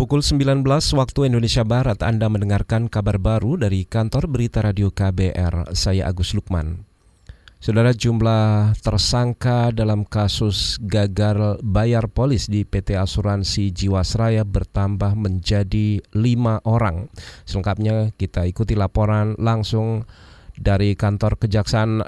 Pukul 19 waktu Indonesia Barat Anda mendengarkan kabar baru dari kantor berita radio KBR. Saya Agus Lukman. Saudara jumlah tersangka dalam kasus gagal bayar polis di PT Asuransi Jiwasraya bertambah menjadi lima orang. Selengkapnya kita ikuti laporan langsung dari kantor Kejaksaan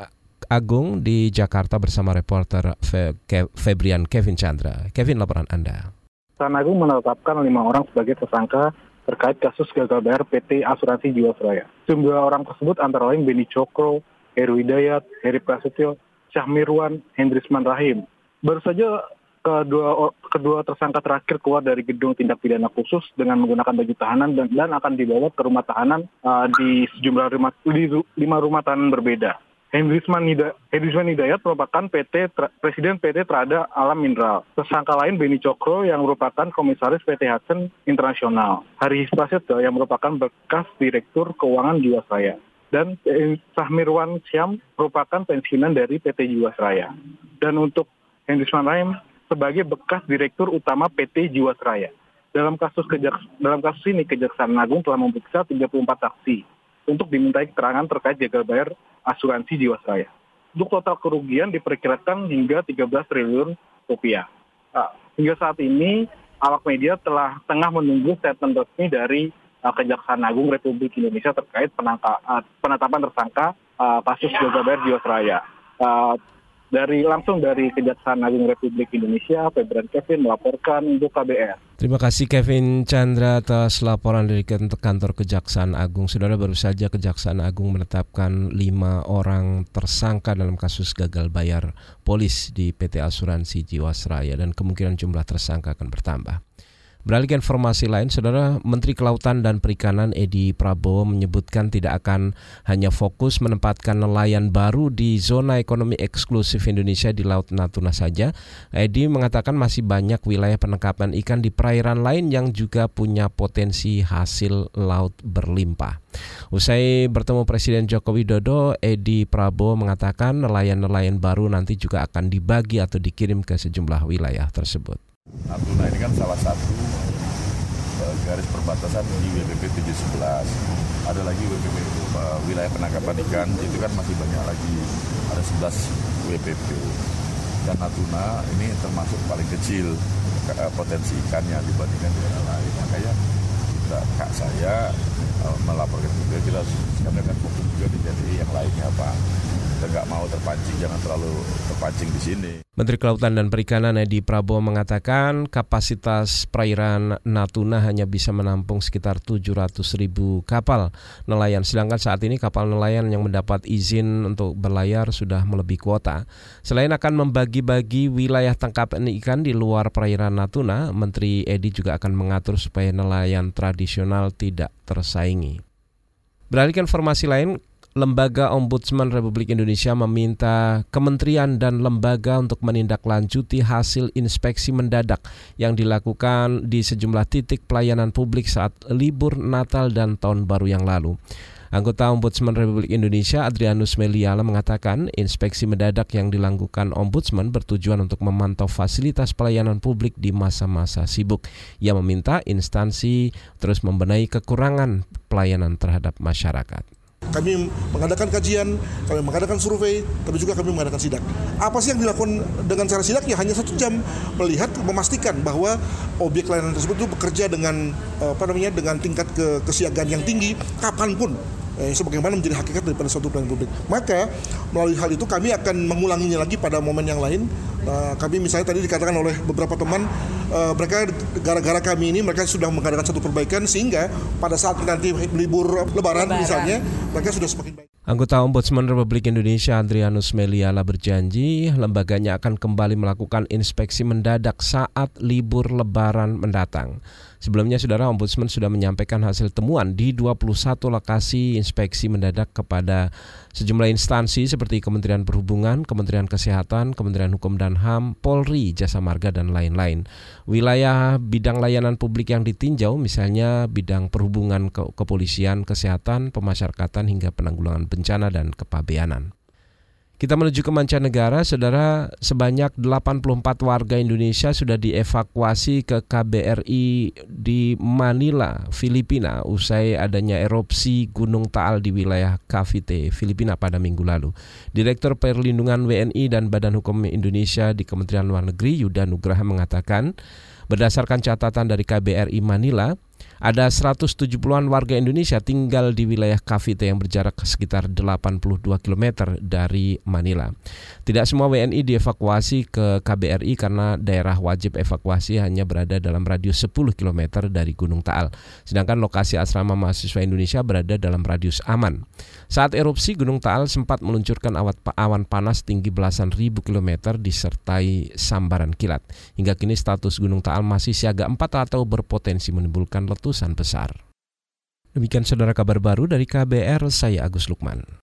Agung di Jakarta bersama reporter Fe Febrian Kevin Chandra. Kevin, laporan Anda. Kejaksaan Agung menetapkan lima orang sebagai tersangka terkait kasus gagal bayar PT Asuransi Jiwasraya. Jumlah orang tersebut antara lain Beni Cokro, Heru Hidayat, Heri Prasetyo, Syahmirwan, Hendrisman Rahim. Baru saja kedua kedua tersangka terakhir keluar dari gedung tindak pidana khusus dengan menggunakan baju tahanan dan, dan akan dibawa ke rumah tahanan uh, di sejumlah rumah, di lima rumah tahanan berbeda. Hendrisman Hidayat merupakan PT Presiden PT Trada Alam Mineral. Tersangka lain Beni Cokro yang merupakan Komisaris PT Hudson Internasional. Hari Prasetyo yang merupakan bekas Direktur Keuangan Jiwasraya. Dan Sahmirwan Syam merupakan pensiunan dari PT Jiwasraya. Dan untuk Hendrisman Rahim sebagai bekas Direktur Utama PT Jiwasraya. Dalam kasus kejaks dalam kasus ini Kejaksaan Agung telah memeriksa 34 saksi untuk dimintai keterangan terkait gagal bayar asuransi Jiwasraya. Untuk total kerugian diperkirakan hingga 13 triliun rupiah. Nah, hingga saat ini awak media telah tengah menunggu statement resmi dari uh, Kejaksaan Agung Republik Indonesia terkait penangka, uh, penetapan tersangka uh, kasus gagal bayar Jiwasraya. Uh, dari langsung dari Kejaksaan Agung Republik Indonesia, Febran Kevin melaporkan untuk KBR. Terima kasih Kevin Chandra atas laporan dari kantor Kejaksaan Agung. Saudara baru saja Kejaksaan Agung menetapkan lima orang tersangka dalam kasus gagal bayar polis di PT Asuransi Jiwasraya dan kemungkinan jumlah tersangka akan bertambah. Beralih ke informasi lain, Saudara Menteri Kelautan dan Perikanan Edi Prabowo menyebutkan tidak akan hanya fokus menempatkan nelayan baru di zona ekonomi eksklusif Indonesia di Laut Natuna saja. Edi mengatakan masih banyak wilayah penangkapan ikan di perairan lain yang juga punya potensi hasil laut berlimpah. Usai bertemu Presiden Joko Widodo, Edi Prabowo mengatakan nelayan-nelayan baru nanti juga akan dibagi atau dikirim ke sejumlah wilayah tersebut. Natuna ini kan salah satu uh, garis perbatasan di WPP 711. Ada lagi WPP eh, wilayah penangkapan ikan itu kan masih banyak lagi. Ada 11 WPP. Dan Natuna ini termasuk paling kecil uh, potensi ikannya dibandingkan daerah lain. Makanya kita, kak saya uh, melaporkan juga kita kami akan juga di yang lainnya apa kita nggak mau terpancing, jangan terlalu terpancing di sini. Menteri Kelautan dan Perikanan Edi Prabowo mengatakan kapasitas perairan Natuna hanya bisa menampung sekitar 700 ribu kapal nelayan. Sedangkan saat ini kapal nelayan yang mendapat izin untuk berlayar sudah melebihi kuota. Selain akan membagi-bagi wilayah tangkapan ikan di luar perairan Natuna, Menteri Edi juga akan mengatur supaya nelayan tradisional tidak tersaingi. Beralih ke informasi lain, Lembaga Ombudsman Republik Indonesia meminta kementerian dan lembaga untuk menindaklanjuti hasil inspeksi mendadak yang dilakukan di sejumlah titik pelayanan publik saat libur Natal dan Tahun Baru yang lalu. Anggota Ombudsman Republik Indonesia Adrianus Meliala mengatakan inspeksi mendadak yang dilakukan Ombudsman bertujuan untuk memantau fasilitas pelayanan publik di masa-masa sibuk. Ia meminta instansi terus membenahi kekurangan pelayanan terhadap masyarakat. Kami mengadakan kajian, kami mengadakan survei, tapi juga kami mengadakan sidak. Apa sih yang dilakukan dengan cara sidak? Ya hanya satu jam melihat, memastikan bahwa objek layanan tersebut itu bekerja dengan apa namanya dengan tingkat ke kesiagaan yang tinggi kapan pun eh, sebagaimana menjadi hakikat daripada suatu pelayanan publik. Maka melalui hal itu kami akan mengulanginya lagi pada momen yang lain. Uh, kami misalnya tadi dikatakan oleh beberapa teman, uh, mereka gara-gara kami ini mereka sudah mengadakan satu perbaikan sehingga pada saat nanti libur Lebaran, Lebaran. misalnya mereka sudah semakin baik. Anggota Ombudsman Republik Indonesia Adrianus Meliala berjanji lembaganya akan kembali melakukan inspeksi mendadak saat libur lebaran mendatang. Sebelumnya Saudara Ombudsman sudah menyampaikan hasil temuan di 21 lokasi inspeksi mendadak kepada sejumlah instansi seperti Kementerian Perhubungan, Kementerian Kesehatan, Kementerian Hukum dan HAM, Polri, Jasa Marga dan lain-lain. Wilayah bidang layanan publik yang ditinjau misalnya bidang perhubungan ke kepolisian, kesehatan, pemasyarakatan hingga penanggulangan bencana dan kepabeanan. Kita menuju ke mancanegara, saudara, sebanyak 84 warga Indonesia sudah dievakuasi ke KBRI di Manila, Filipina, usai adanya erupsi Gunung Taal di wilayah Cavite, Filipina pada minggu lalu. Direktur Perlindungan WNI dan Badan Hukum Indonesia di Kementerian Luar Negeri, Yuda Nugraha mengatakan, berdasarkan catatan dari KBRI Manila, ada 170-an warga Indonesia tinggal di wilayah Cavite yang berjarak sekitar 82 km dari Manila. Tidak semua WNI dievakuasi ke KBRI karena daerah wajib evakuasi hanya berada dalam radius 10 km dari Gunung Taal. Sedangkan lokasi asrama mahasiswa Indonesia berada dalam radius aman. Saat erupsi Gunung Taal sempat meluncurkan awan panas tinggi belasan ribu kilometer disertai sambaran kilat. Hingga kini status Gunung Taal masih siaga 4 atau berpotensi menimbulkan letusan besar. Demikian saudara kabar baru dari KBR, saya Agus Lukman.